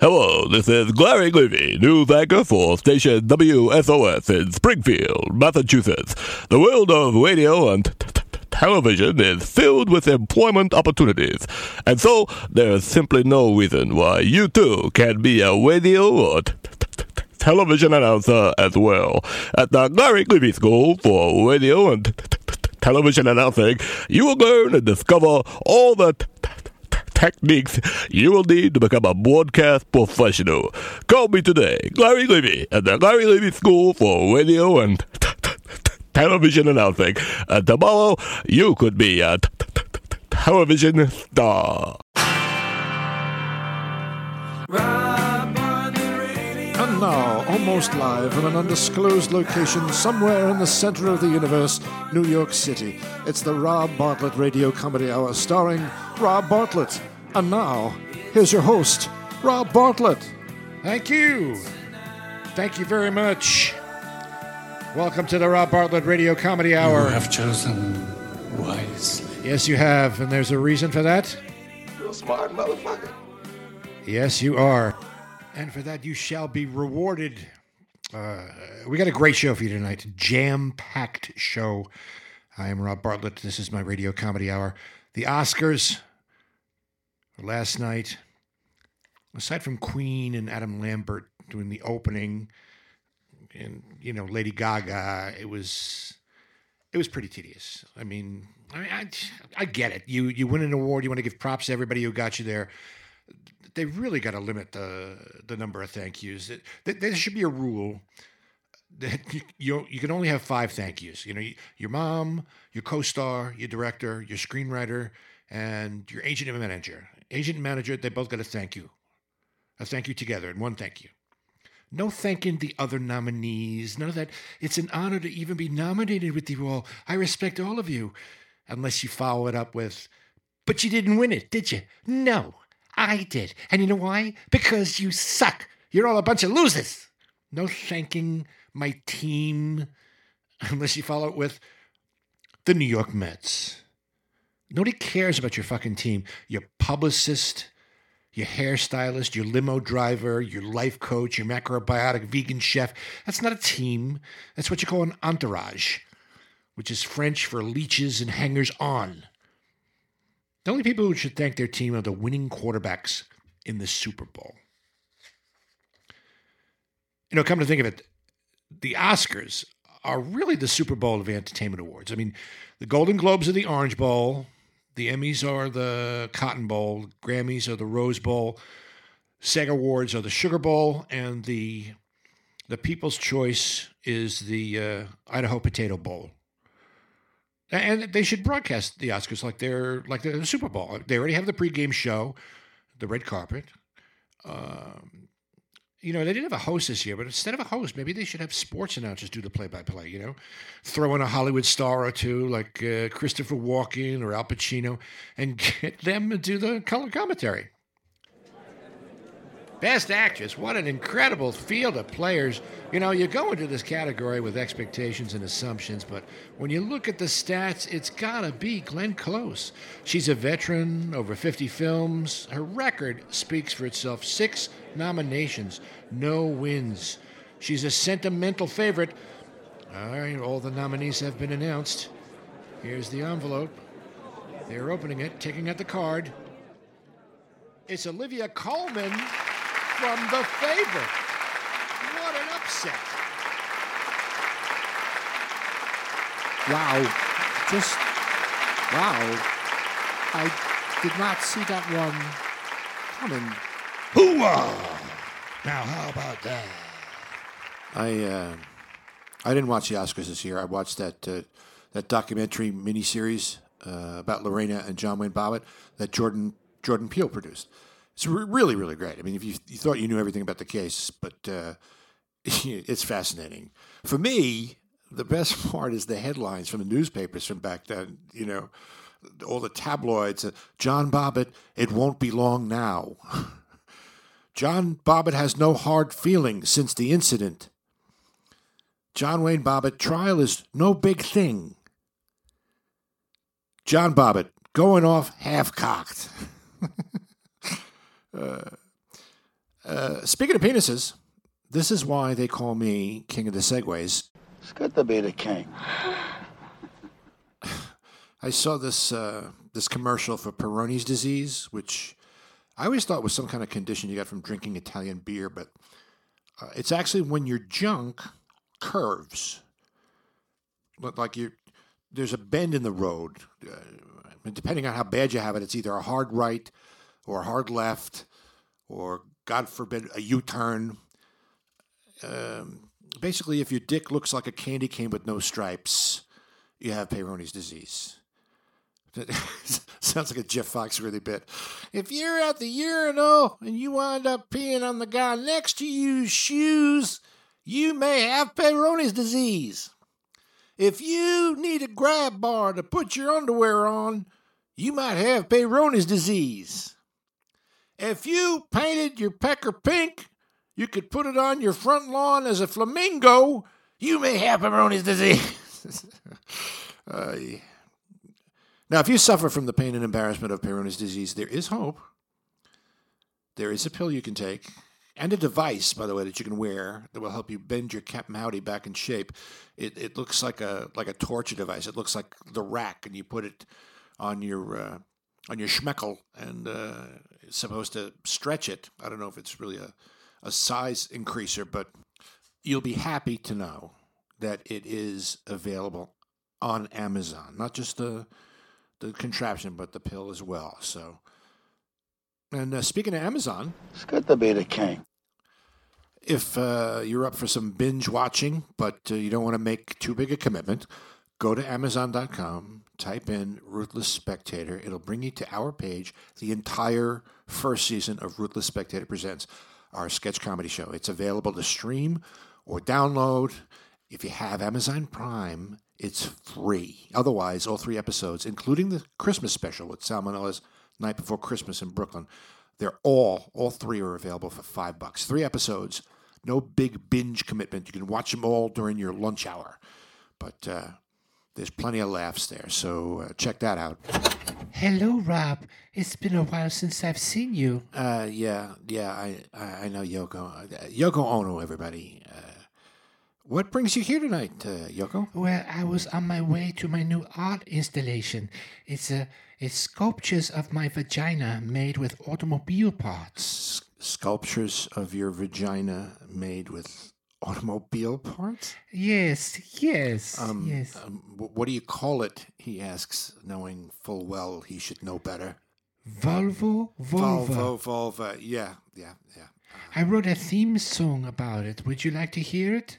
Hello, this is Larry Levy, news anchor for station WSOS in Springfield, Massachusetts. The world of radio and television is filled with employment opportunities, and so there's simply no reason why you too can't be a radio or television announcer as well. At the Larry Levy School for Radio and Television Announcing, you will learn and discover all the techniques you will need to become a broadcast professional. Call me today, Larry Levy, at the Larry Levy School for Radio and Television Announcing. And tomorrow, you could be a television star. And now, almost live in an undisclosed location somewhere in the center of the universe, New York City, it's the Rob Bartlett Radio Comedy Hour starring Rob Bartlett. And now, here's your host, Rob Bartlett. Thank you. Thank you very much. Welcome to the Rob Bartlett Radio Comedy Hour. You have chosen wisely. Yes, you have, and there's a reason for that. Real smart motherfucker. Yes, you are. And for that, you shall be rewarded. Uh, we got a great show for you tonight. Jam packed show. I am Rob Bartlett. This is my radio comedy hour. The Oscars last night, aside from Queen and Adam Lambert doing the opening and, you know, Lady Gaga, it was. It was pretty tedious. I mean, I mean, I, I get it. You you win an award, you want to give props to everybody who got you there they really got to limit the the number of thank yous. There should be a rule that you, you can only have five thank yous. You know, your mom, your co-star, your director, your screenwriter, and your agent and manager. Agent and manager, they both got a thank you, a thank you together, and one thank you. No thanking the other nominees. None of that. It's an honor to even be nominated with you all. I respect all of you, unless you follow it up with, "But you didn't win it, did you?" No. I did. And you know why? Because you suck. You're all a bunch of losers. No thanking my team unless you follow it with the New York Mets. Nobody cares about your fucking team. Your publicist, your hairstylist, your limo driver, your life coach, your macrobiotic vegan chef. That's not a team. That's what you call an entourage, which is French for leeches and hangers on. The only people who should thank their team are the winning quarterbacks in the Super Bowl. You know, come to think of it, the Oscars are really the Super Bowl of entertainment awards. I mean, the Golden Globes are the Orange Bowl, the Emmys are the Cotton Bowl, Grammys are the Rose Bowl, SAG Awards are the Sugar Bowl, and the the People's Choice is the uh, Idaho Potato Bowl and they should broadcast the Oscars like they're like the Super Bowl. They already have the pregame show, the red carpet. Um, you know, they didn't have a host this year, but instead of a host, maybe they should have sports announcers do the play-by-play. You know, throw in a Hollywood star or two like uh, Christopher Walken or Al Pacino, and get them to do the color commentary. Best actress, what an incredible field of players. You know, you go into this category with expectations and assumptions, but when you look at the stats, it's gotta be Glenn Close. She's a veteran, over 50 films. Her record speaks for itself six nominations, no wins. She's a sentimental favorite. All right, all the nominees have been announced. Here's the envelope. They're opening it, taking out the card. It's Olivia Colman from The Favorite. What an upset. Wow. Just wow. I did not see that one coming. Hooah! Now, how about that? I uh, I didn't watch the Oscars this year. I watched that uh, that documentary miniseries uh, about Lorena and John Wayne Bobbitt that Jordan Jordan Peele produced. It's re- really really great. I mean, if you, you thought you knew everything about the case, but uh, it's fascinating. For me, the best part is the headlines from the newspapers from back then. You know, all the tabloids. Uh, John Bobbitt, it won't be long now. John Bobbitt has no hard feelings since the incident. John Wayne Bobbitt trial is no big thing. John Bobbitt going off half cocked. Uh, Uh, speaking of penises, this is why they call me king of the segways. It's good to be the king. I saw this uh, this commercial for Peyronie's disease, which I always thought was some kind of condition you got from drinking Italian beer, but uh, it's actually when your junk curves. Like you, there's a bend in the road. Uh, and depending on how bad you have it, it's either a hard right or a hard left, or God forbid a U-turn. Um, basically, if your dick looks like a candy cane with no stripes, you have Peyronie's disease. Sounds like a Jeff Foxworthy bit. If you're at the urinal and you wind up peeing on the guy next to you's shoes, you may have Peyronie's disease. If you need a grab bar to put your underwear on, you might have Peyronie's disease. If you painted your pecker pink, you could put it on your front lawn as a flamingo, you may have Peyronie's disease. uh, now, if you suffer from the pain and embarrassment of Peyronie's disease, there is hope. There is a pill you can take, and a device, by the way, that you can wear that will help you bend your Captain Howdy back in shape. It, it looks like a like a torture device. It looks like the rack, and you put it on your uh, on your schmeckel, and uh, supposed to stretch it. I don't know if it's really a a size increaser, but you'll be happy to know that it is available on Amazon. Not just the the contraption, but the pill as well. So, and uh, speaking of Amazon, It's good to be the king. if uh, you're up for some binge watching, but uh, you don't want to make too big a commitment, go to Amazon.com, type in Ruthless Spectator. It'll bring you to our page, the entire first season of Ruthless Spectator Presents, our sketch comedy show. It's available to stream or download. If you have Amazon Prime, it's free. Otherwise, all three episodes, including the Christmas special with Salmonella's Night Before Christmas in Brooklyn, they're all, all three are available for five bucks. Three episodes, no big binge commitment. You can watch them all during your lunch hour. But uh, there's plenty of laughs there, so uh, check that out. Hello, Rob. It's been a while since I've seen you. Uh, yeah, yeah, I, I, I know Yoko. Uh, Yoko Ono, everybody. Uh, what brings you here tonight, uh, Yoko? Well, I was on my way to my new art installation. It's a it's sculptures of my vagina made with automobile parts. S- sculptures of your vagina made with automobile parts? Yes, yes, Um, yes. um, what do you call it? He asks, knowing full well he should know better. Volvo, Volvo, Volvo, vulva. Yeah, yeah, yeah. I wrote a theme song about it. Would you like to hear it?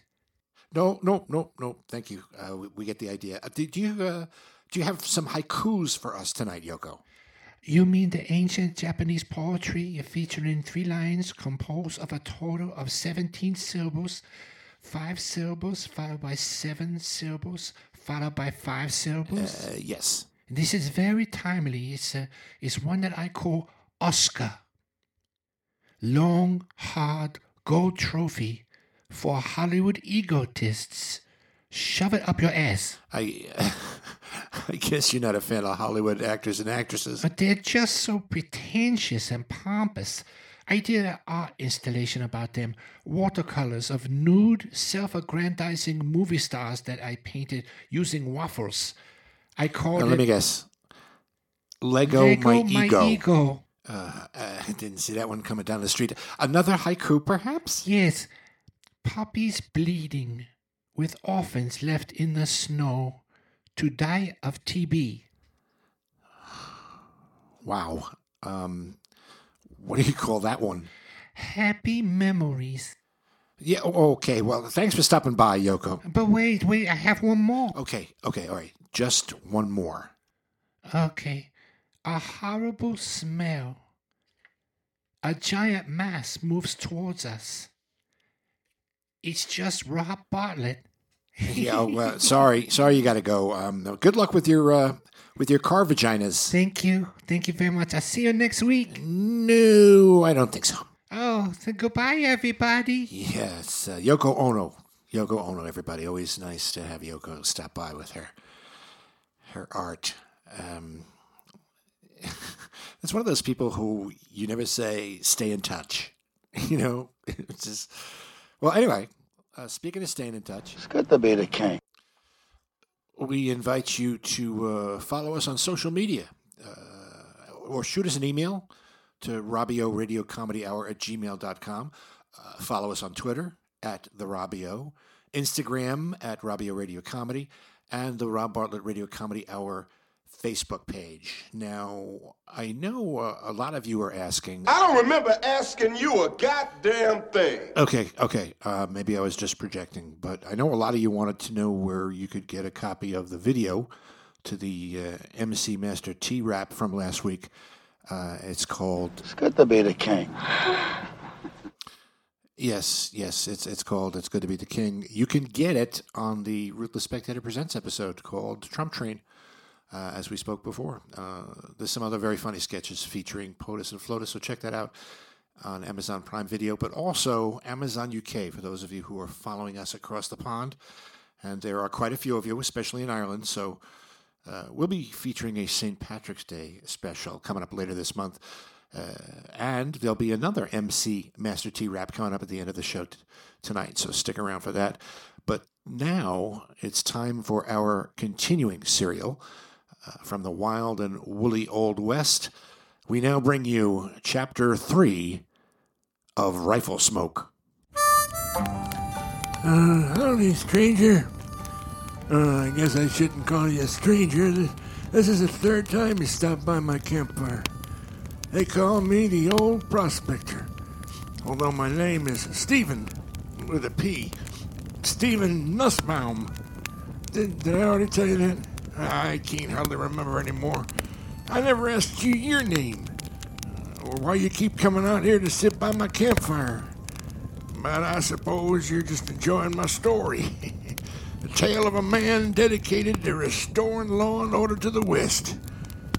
No, no, no, no. Thank you. Uh, we, we get the idea. Uh, do you uh, do you have some haikus for us tonight, Yoko? You mean the ancient Japanese poetry featuring three lines composed of a total of 17 syllables, five syllables followed by seven syllables, followed by five syllables? Uh, yes. This is very timely. It's, a, it's one that I call Oscar. Long, hard gold trophy for Hollywood egotists. Shove it up your ass. I I guess you're not a fan of Hollywood actors and actresses. But they're just so pretentious and pompous. I did an art installation about them, watercolors of nude, self aggrandizing movie stars that I painted using waffles. I called Now, it let me guess. Lego, Lego my, ego. ego. Uh, uh, I didn't see that one coming down the street. Another haiku, perhaps? Yes, puppies bleeding, with orphans left in the snow to die of TB. Wow. Um, what do you call that one? Happy memories. Yeah. Okay. Well, thanks for stopping by, Yoko. But wait, wait, I have one more. Okay. Okay. All right. Just one more. Okay. A horrible smell. A giant mass moves towards us. It's just Rob Bartlett. Yeah. oh, uh, sorry. Sorry. You got to go. Um, no, good luck with your uh, with your car vaginas. Thank you. Thank you very much. I'll see you next week. No, I don't think so. Oh, so goodbye, everybody. Yes, uh, Yoko Ono. Yoko Ono, everybody. Always nice to have Yoko stop by with her her art. Um, it's one of those people who you never say stay in touch. You know, it's just. Well, anyway, uh, speaking of staying in touch, It's good to be the king. we invite you to uh, follow us on social media uh, or shoot us an email to Robbio Radio Comedy Hour at gmail.com. Uh, follow us on Twitter at The Robbio, Instagram at Robbio Radio Comedy, and the Rob Bartlett Radio Comedy Hour Facebook page. Now, I know uh, a lot of you are asking. I don't remember asking you a goddamn thing. Okay, okay. Uh, maybe I was just projecting, but I know a lot of you wanted to know where you could get a copy of the video to the uh, MC Master T rap from last week. Uh, it's called It's good to be the king. yes, yes. It's it's called "It's Good to Be the King." You can get it on the Ruthless Spectator Presents episode called "Trump Train." Uh, as we spoke before, uh, there's some other very funny sketches featuring POTUS and FLOTUS, so check that out on Amazon Prime Video, but also Amazon UK for those of you who are following us across the pond. And there are quite a few of you, especially in Ireland. So uh, we'll be featuring a St. Patrick's Day special coming up later this month. Uh, and there'll be another MC Master T rap coming up at the end of the show t- tonight. So stick around for that. But now it's time for our continuing serial from the wild and woolly Old West. We now bring you Chapter 3 of Rifle Smoke. Uh, howdy, stranger. Uh, I guess I shouldn't call you a stranger. This, this is the third time you stopped by my campfire. They call me the Old Prospector, although my name is Stephen, with a P. Stephen Nussbaum. Did, did I already tell you that? I can't hardly remember anymore. I never asked you your name, or why you keep coming out here to sit by my campfire. But I suppose you're just enjoying my story. the tale of a man dedicated to restoring law and order to the West.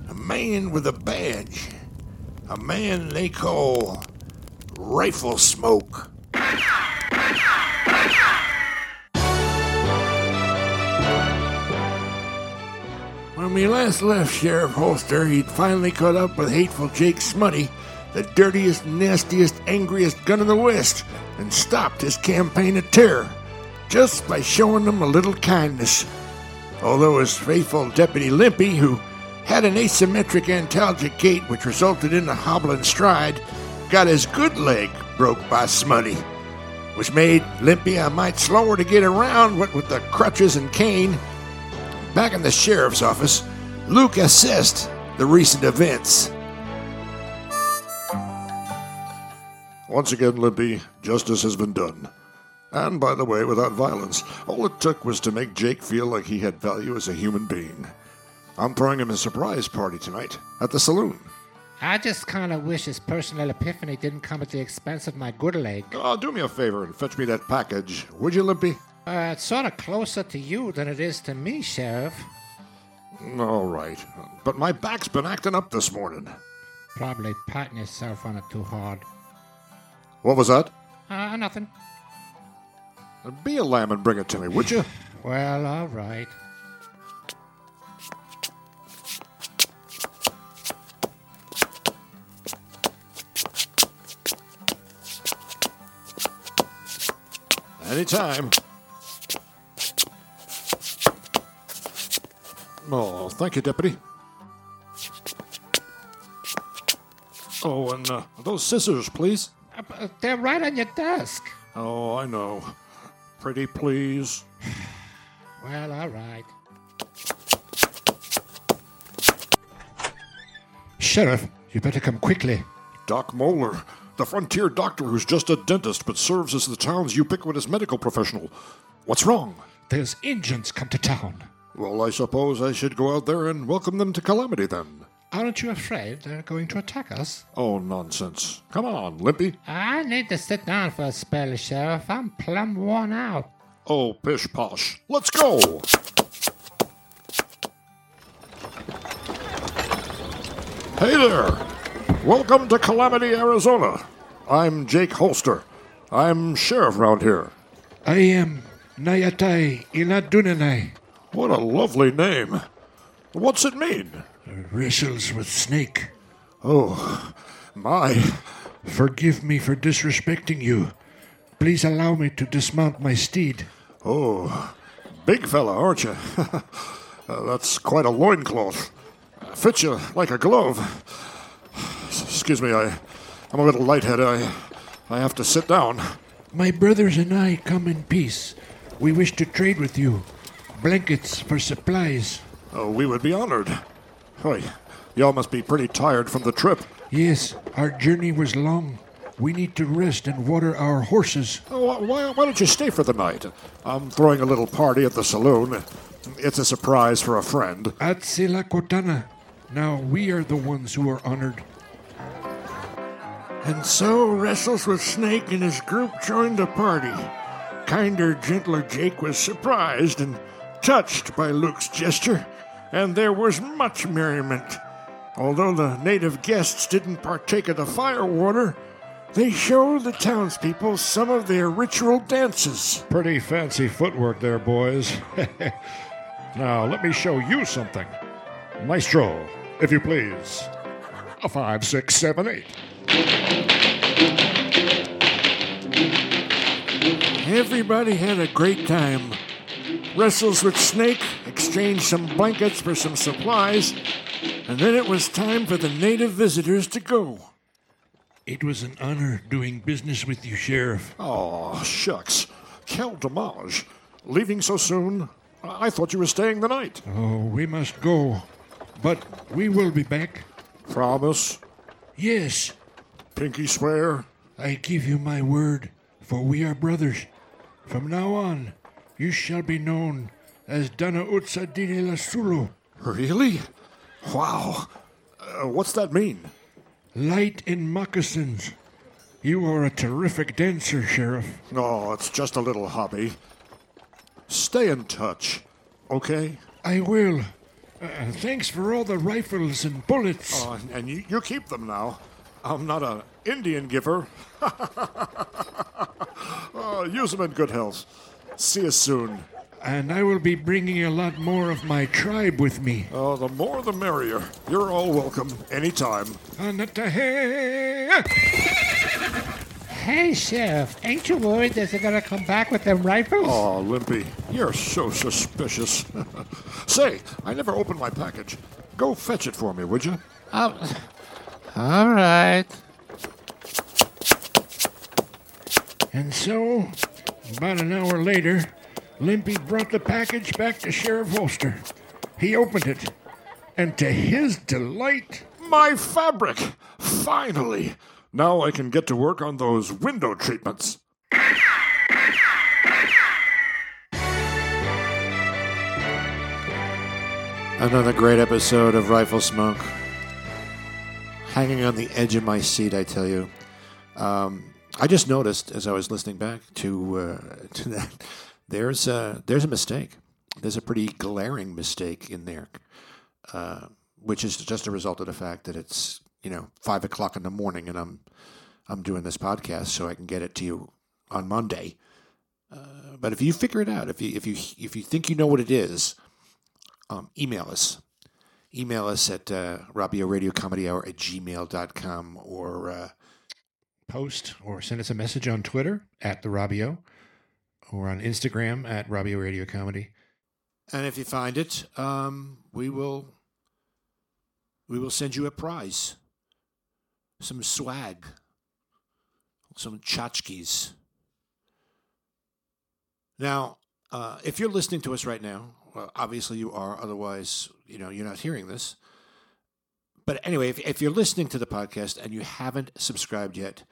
A man with a badge. A man they call Rifle Smoke. When we last left Sheriff Holster, he'd finally caught up with hateful Jake Smutty, the dirtiest, nastiest, angriest gun in the West, and stopped his campaign of terror just by showing them a little kindness. Although his faithful deputy Limpy, who had an asymmetric antalgic gait which resulted in a hobbling stride, got his good leg broke by Smutty, which made Limpy a mite slower to get around what with the crutches and cane. Back in the sheriff's office, Luke assessed the recent events. Once again, Limpy, justice has been done. And by the way, without violence, all it took was to make Jake feel like he had value as a human being. I'm throwing him a surprise party tonight at the saloon. I just kind of wish his personal epiphany didn't come at the expense of my good leg. Oh, do me a favor and fetch me that package, would you, Limpy? Uh, it's sort of closer to you than it is to me, Sheriff. All right. But my back's been acting up this morning. Probably patting yourself on it too hard. What was that? Uh, nothing. Be a lamb and bring it to me, would you? Well, all right. Anytime. Oh, thank you, Deputy. Oh, and uh, those scissors, please. Uh, they're right on your desk. Oh, I know. Pretty please. Well, all right. Sheriff, you better come quickly. Doc Moeller, the frontier doctor who's just a dentist but serves as the town's ubiquitous medical professional. What's wrong? There's Injuns come to town. Well, I suppose I should go out there and welcome them to calamity then. Aren't you afraid they're going to attack us? Oh, nonsense. Come on, Limpy. I need to sit down for a spell, Sheriff. I'm plumb worn out. Oh, pish posh. Let's go! Hey there! Welcome to Calamity, Arizona. I'm Jake Holster. I'm sheriff round here. I am Nayatai Iladunanai. What a lovely name. What's it mean? Wrestles with snake. Oh, my. Forgive me for disrespecting you. Please allow me to dismount my steed. Oh, big fella, aren't you? Uh, that's quite a loincloth. Fits you like a glove. Excuse me, I, I'm a little lightheaded. I, I have to sit down. My brothers and I come in peace. We wish to trade with you. Blankets for supplies. Oh, we would be honored. Hey, y'all must be pretty tired from the trip. Yes, our journey was long. We need to rest and water our horses. Oh, why, why don't you stay for the night? I'm throwing a little party at the saloon. It's a surprise for a friend. At Selakotana. Now we are the ones who are honored. And so Wrestles with Snake and his group joined the party. Kinder, gentler Jake was surprised and touched by Luke's gesture, and there was much merriment. Although the native guests didn't partake of the firewater, they showed the townspeople some of their ritual dances. Pretty fancy footwork there, boys. now, let me show you something. Maestro, if you please. A five, six, seven, eight. Everybody had a great time. Wrestles with Snake exchanged some blankets for some supplies, and then it was time for the native visitors to go. It was an honor doing business with you, Sheriff. Oh, shucks. Kel Damage. Leaving so soon? I thought you were staying the night. Oh, we must go. But we will be back. Promise? Yes, Pinky swear? I give you my word, for we are brothers. From now on, you shall be known as Dana Utsa Dini Lasulo, Really? Wow. Uh, what's that mean? light in moccasins. You are a terrific dancer, Sheriff. Oh, it's just a little hobby. Stay in touch, okay? I will. Uh, thanks for all the rifles and bullets. Oh, and, and you, you keep them now. I'm not an Indian giver. oh, use them in good health. See you soon. And I will be bringing a lot more of my tribe with me. Oh, the more the merrier. You're all welcome anytime. Anatahe! Hey, Sheriff, ain't you worried that they're gonna come back with them rifles? Oh, Limpy, you're so suspicious. Say, I never opened my package. Go fetch it for me, would you? Oh, all right. And so, about an hour later, Limpy brought the package back to Sheriff Holster. He opened it, and to his delight, My fabric! Finally! Now I can get to work on those window treatments. Another great episode of Rifle Smoke. Hanging on the edge of my seat, I tell you. Um, I just noticed as I was listening back to uh, to that, there's a, there's a mistake. There's a pretty glaring mistake in there, uh, which is just a result of the fact that it's you know five o'clock in the morning and I'm I'm doing this podcast so I can get it to you on Monday. Uh, but if you figure it out, if you if you if you think you know what it is, um, email us. Email us at uh, Robbio Radio Comedy Hour at gmail.com or uh, Post or send us a message on Twitter at the Robbio or on Instagram at Robbio Radio Comedy. and if you find it, um, we will we will send you a prize, some swag, some tchotchkes. Now, uh, if you're listening to us right now, well, obviously you are. Otherwise, you know you're not hearing this. But anyway, if, if you're listening to the podcast and you haven't subscribed yet,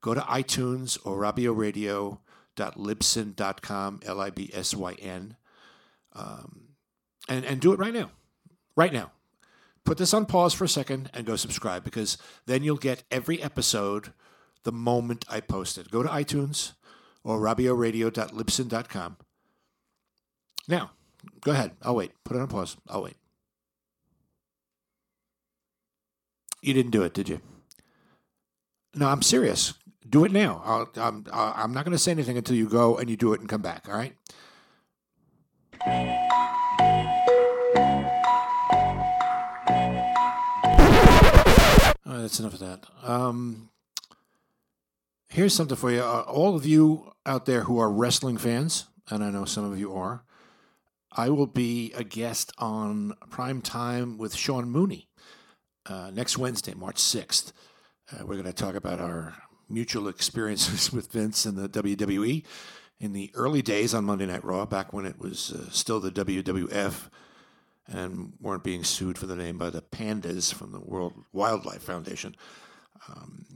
go to iTunes or robbioradio.libsyn.com, L I B S Y N, um, and, and do it right now. Right now. Put this on pause for a second and go subscribe because then you'll get every episode the moment I post it. Go to iTunes or robbioradio.libsyn.com. Now, go ahead. I'll wait. Put it on pause. I'll wait. You didn't do it, did you? No, I'm serious. Do it now. I'll, I'm, I'm not going to say anything until you go and you do it and come back, all right? All right, that's enough of that. Um, Here's something for you. Uh, all of you out there who are wrestling fans, and I know some of you are, I will be a guest on Prime Time with Sean Mooney uh, next Wednesday, March 6th. Uh, we're going to talk about our mutual experiences with Vince and the WWE in the early days on Monday Night Raw, back when it was uh, still the WWF and weren't being sued for the name by the pandas from the World Wildlife Foundation. Um,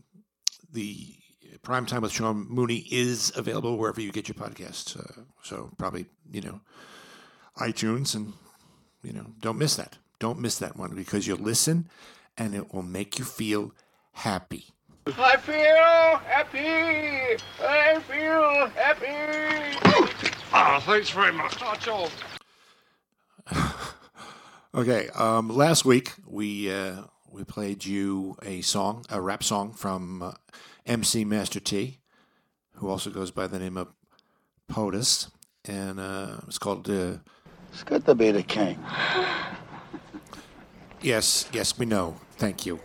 the Prime Time with Sean Mooney is available wherever you get your podcasts. Uh, so probably, you know, iTunes and, you know, don't miss that. Don't miss that one because you'll listen and it will make you feel happy. I feel happy. I feel happy. Ah, thanks very much. Not all. Okay, um, last week we uh, we played you a song, a rap song from uh, MC Master T, who also goes by the name of POTUS, and uh, it's called uh, It's good to be the king. Yes, yes, we know. Thank you.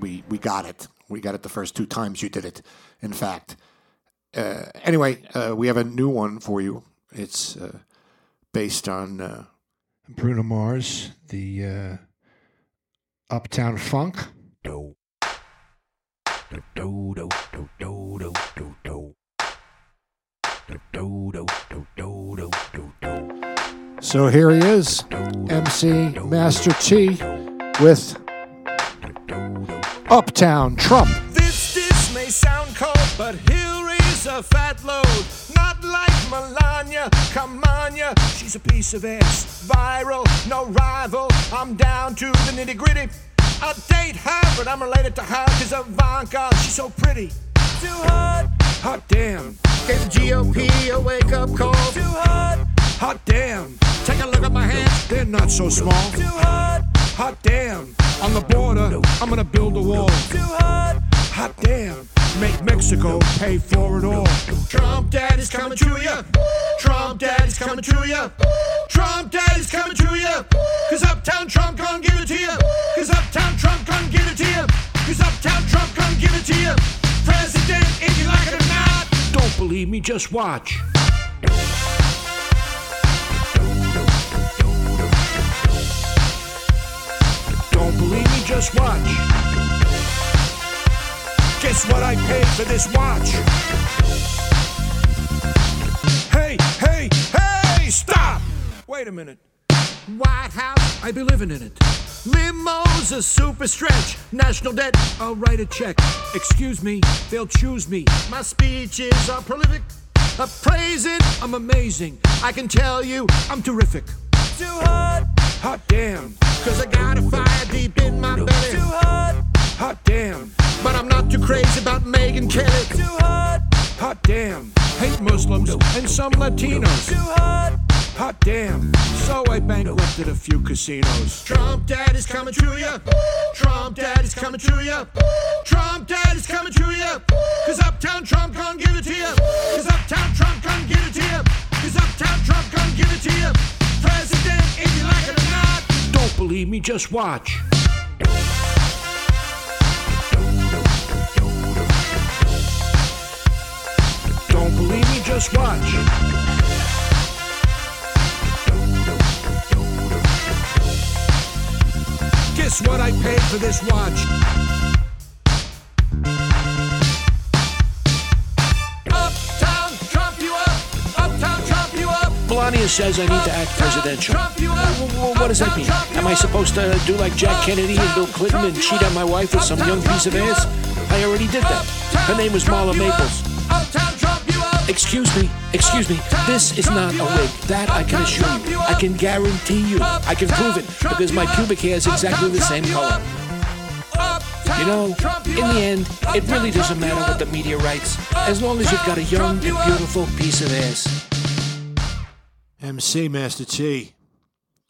We we got it. We got it the first two times you did it. In fact. Uh, anyway, uh, we have a new one for you. It's uh, based on uh, Bruno Mars, the uh, Uptown Funk. Do. Do do do do do do do do. Do do do do do do do do. So here he is, MC Master T with Uptown Trump. This dish may sound cold, but Hillary's a fat load. Not like Melania, come on ya, she's a piece of ass. Viral, no rival, I'm down to the nitty gritty. I'll date her, but I'm related to her, cause Ivanka, she's so pretty. Too hot, hot damn. Gave the GOP a wake up call. Too hot, hot damn. Take a look at my hands, they're not so small. Too hot, hot damn. On the border, I'm gonna build a wall. Too hot, hot damn. Make Mexico pay for it all. Trump daddy's coming to ya. Trump daddy's coming to ya. Trump daddy's coming to ya. Cause Uptown Trump gon' give it to ya. Cause Uptown Trump gon' give it to ya. Cause Uptown Trump gon' give it to ya. President, if you like it or not. Don't believe me, just watch. Just watch. Guess what I paid for this watch? Hey, hey, hey, stop! Wait a minute. White House, I be living in it. Limo's a super stretch. National debt, I'll write a check. Excuse me, they'll choose me. My speeches are prolific. Appraising, I'm amazing. I can tell you, I'm terrific. Too hot, hot damn. Cause I got a fire deep in my belly. Too hot, hot damn. But I'm not too crazy about Megyn Kelly. Too hot, hot damn. Hate Muslims and some Latinos. Too hot, hot damn. So I bankrupted a few casinos. Trump daddy's coming to ya. Trump daddy's coming to ya. Trump daddy's coming to ya. Cause Uptown Trump gon' give it to ya. Cause Uptown Trump gon' give it to ya. Cause Uptown Trump gon' give it to ya. President, if you like it or not. Don't believe me, just watch. Don't believe me, just watch. Guess what I paid for this watch? Melania says I need to act presidential. Well, what does that mean? Am I supposed to do like Jack Kennedy and Bill Clinton and cheat on my wife with some young piece of ass? I already did that. Her name was Marla Maples. Excuse me, excuse me. This is not a wig. That I can assure you. I can guarantee you. I can prove it because my pubic hair is exactly the same color. You know, in the end, it really doesn't matter what the media writes, as long as you've got a young and beautiful piece of ass. MC Master T,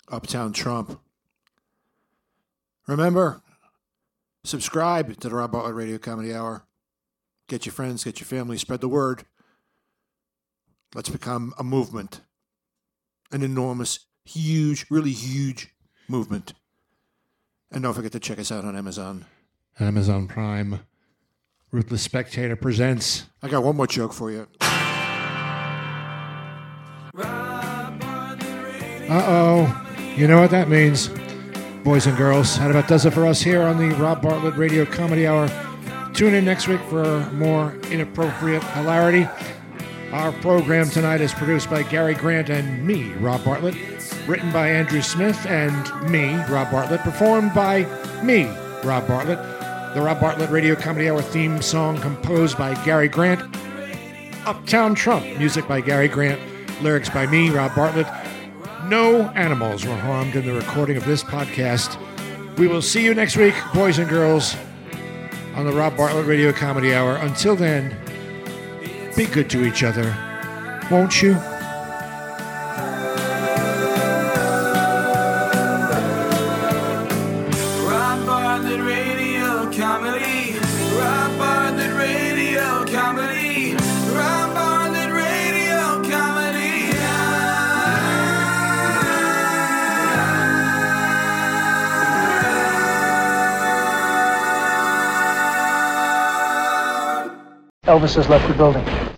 Uptown Trump. Remember, subscribe to the Rob Bartlett Radio Comedy Hour. Get your friends, get your family, spread the word. Let's become a movement, an enormous, huge, really huge movement. And don't forget to check us out on Amazon. Amazon Prime, Ruthless Spectator presents. I got one more joke for you. Uh oh. You know what that means. Boys and girls, that about does it for us here on the Rob Bartlett Radio Comedy Hour. Tune in next week for more inappropriate hilarity. Our program tonight is produced by Gary Grant and me, Rob Bartlett. Written by Andrew Smith and me, Rob Bartlett. Performed by me, Rob Bartlett. The Rob Bartlett Radio Comedy Hour theme song composed by Gary Grant. Uptown Trump, music by Gary Grant. Lyrics by me, Rob Bartlett. No animals were harmed in the recording of this podcast. We will see you next week, boys and girls, on the Rob Bartlett Radio Comedy Hour. Until then, be good to each other, won't you? Elvis has left the building.